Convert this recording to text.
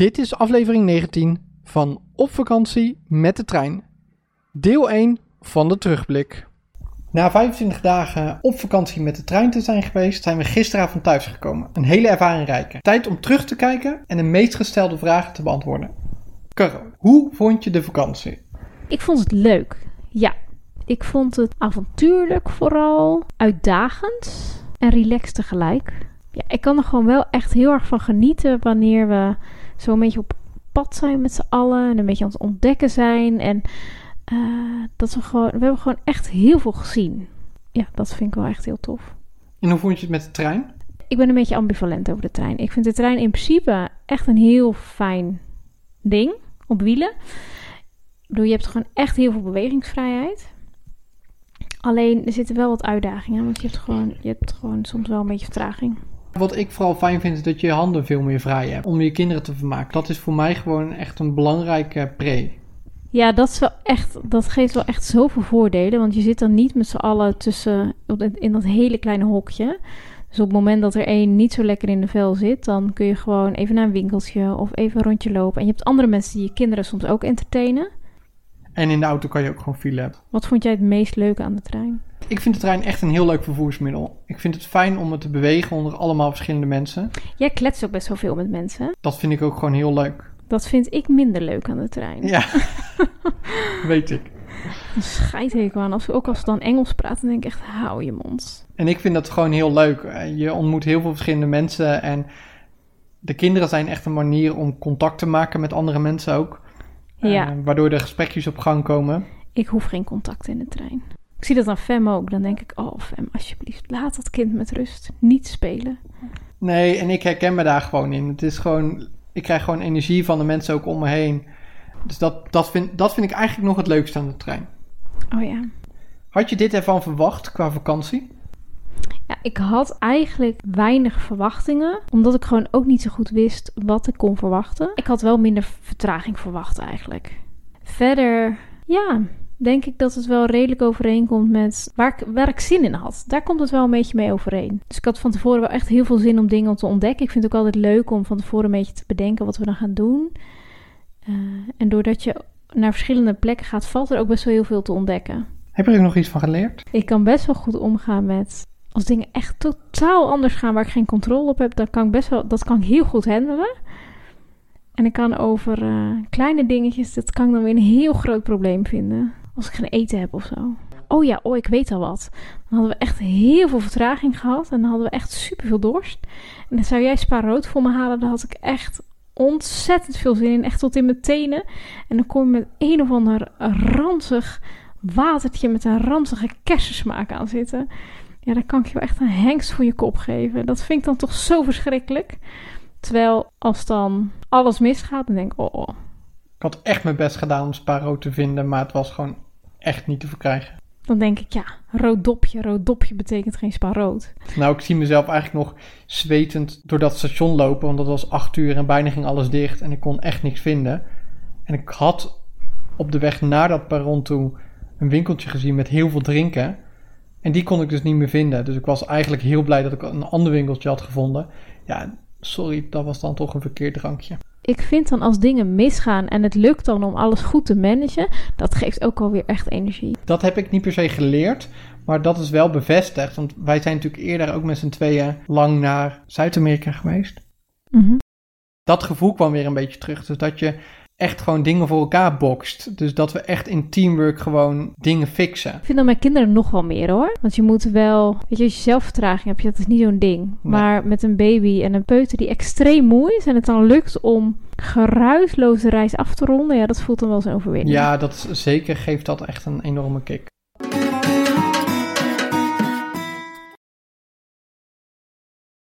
Dit is aflevering 19 van Op vakantie met de trein. Deel 1 van de terugblik. Na 25 dagen op vakantie met de trein te zijn geweest, zijn we gisteravond thuisgekomen. Een hele ervaring rijke. Tijd om terug te kijken en de meest gestelde vragen te beantwoorden. Caro, hoe vond je de vakantie? Ik vond het leuk. Ja, ik vond het avontuurlijk vooral, uitdagend en relaxed tegelijk. Ja, ik kan er gewoon wel echt heel erg van genieten wanneer we zo een beetje op pad zijn met z'n allen en een beetje aan het ontdekken zijn. En eh, dat we gewoon, we hebben gewoon echt heel veel gezien. Ja, dat vind ik wel echt heel tof. En hoe vond je het met de trein? Ik ben een beetje ambivalent over de trein. Ik vind de trein in principe echt een heel fijn ding op wielen. Ik bedoel, je hebt gewoon echt heel veel bewegingsvrijheid. Alleen er zitten wel wat uitdagingen, want je hebt gewoon, je hebt gewoon soms wel een beetje vertraging. Wat ik vooral fijn vind is dat je je handen veel meer vrij hebt om je kinderen te vermaken. Dat is voor mij gewoon echt een belangrijke pre. Ja, dat, is wel echt, dat geeft wel echt zoveel voordelen. Want je zit dan niet met z'n allen tussen in dat hele kleine hokje. Dus op het moment dat er één niet zo lekker in de vel zit, dan kun je gewoon even naar een winkeltje of even een rondje lopen. En je hebt andere mensen die je kinderen soms ook entertainen. En in de auto kan je ook gewoon file hebben. Wat vond jij het meest leuke aan de trein? Ik vind de trein echt een heel leuk vervoersmiddel. Ik vind het fijn om het te bewegen onder allemaal verschillende mensen. Jij kletst ook best wel veel met mensen. Dat vind ik ook gewoon heel leuk. Dat vind ik minder leuk aan de trein. Ja, weet ik. Een scheidhekel aan. Als, ook als ze dan Engels praten, denk ik echt, hou je mond. En ik vind dat gewoon heel leuk. Je ontmoet heel veel verschillende mensen en de kinderen zijn echt een manier om contact te maken met andere mensen ook. Ja. Eh, waardoor er gesprekjes op gang komen. Ik hoef geen contact in de trein. Ik zie dat aan Fem ook. Dan denk ik, oh Fem, alsjeblieft, laat dat kind met rust. Niet spelen. Nee, en ik herken me daar gewoon in. Het is gewoon, ik krijg gewoon energie van de mensen ook om me heen. Dus dat, dat, vind, dat vind ik eigenlijk nog het leukste aan de trein. Oh ja. Had je dit ervan verwacht qua vakantie? Ja, ik had eigenlijk weinig verwachtingen, omdat ik gewoon ook niet zo goed wist wat ik kon verwachten. Ik had wel minder vertraging verwacht eigenlijk. Verder, ja, denk ik dat het wel redelijk overeenkomt met waar ik, waar ik zin in had. Daar komt het wel een beetje mee overeen. Dus ik had van tevoren wel echt heel veel zin om dingen te ontdekken. Ik vind het ook altijd leuk om van tevoren een beetje te bedenken wat we dan gaan doen. Uh, en doordat je naar verschillende plekken gaat, valt er ook best wel heel veel te ontdekken. Heb je er nog iets van geleerd? Ik kan best wel goed omgaan met als dingen echt totaal anders gaan waar ik geen controle op heb, dan kan ik best wel, dat kan ik heel goed handelen. En ik kan over uh, kleine dingetjes, dat kan ik dan weer een heel groot probleem vinden. Als ik geen eten heb of zo. Oh ja, oh, ik weet al wat. Dan hadden we echt heel veel vertraging gehad. En dan hadden we echt super veel dorst. En dan zou jij spa rood voor me halen. Dan had ik echt ontzettend veel zin in. Echt tot in mijn tenen. En dan kom je met een of ander ranzig watertje met een ranzige kersensmaak aan zitten. Ja, dan kan ik je wel echt een hengst voor je kop geven. Dat vind ik dan toch zo verschrikkelijk. Terwijl als dan alles misgaat, dan denk ik, oh, oh. Ik had echt mijn best gedaan om Sparo te vinden, maar het was gewoon echt niet te verkrijgen. Dan denk ik, ja, rood dopje. Rood dopje betekent geen spaarrood. Nou, ik zie mezelf eigenlijk nog zwetend door dat station lopen, want dat was acht uur en bijna ging alles dicht en ik kon echt niks vinden. En ik had op de weg naar dat perron toe een winkeltje gezien met heel veel drinken. En die kon ik dus niet meer vinden. Dus ik was eigenlijk heel blij dat ik een ander winkeltje had gevonden. Ja, sorry, dat was dan toch een verkeerd drankje. Ik vind dan als dingen misgaan en het lukt dan om alles goed te managen, dat geeft ook wel weer echt energie. Dat heb ik niet per se geleerd, maar dat is wel bevestigd. Want wij zijn natuurlijk eerder ook met z'n tweeën lang naar Zuid-Amerika geweest. Mhm. Dat gevoel kwam weer een beetje terug. Dus dat je echt gewoon dingen voor elkaar bokst. Dus dat we echt in teamwork gewoon dingen fixen. Ik vind dat mijn kinderen nog wel meer hoor. Want je moet wel, weet je, als je zelfvertraging hebt, dat is niet zo'n ding. Maar met een baby en een peuter die extreem moe is en het dan lukt om geruisloos de reis af te ronden, ja, dat voelt dan wel zo'n overwinning. Ja, dat zeker geeft dat echt een enorme kick.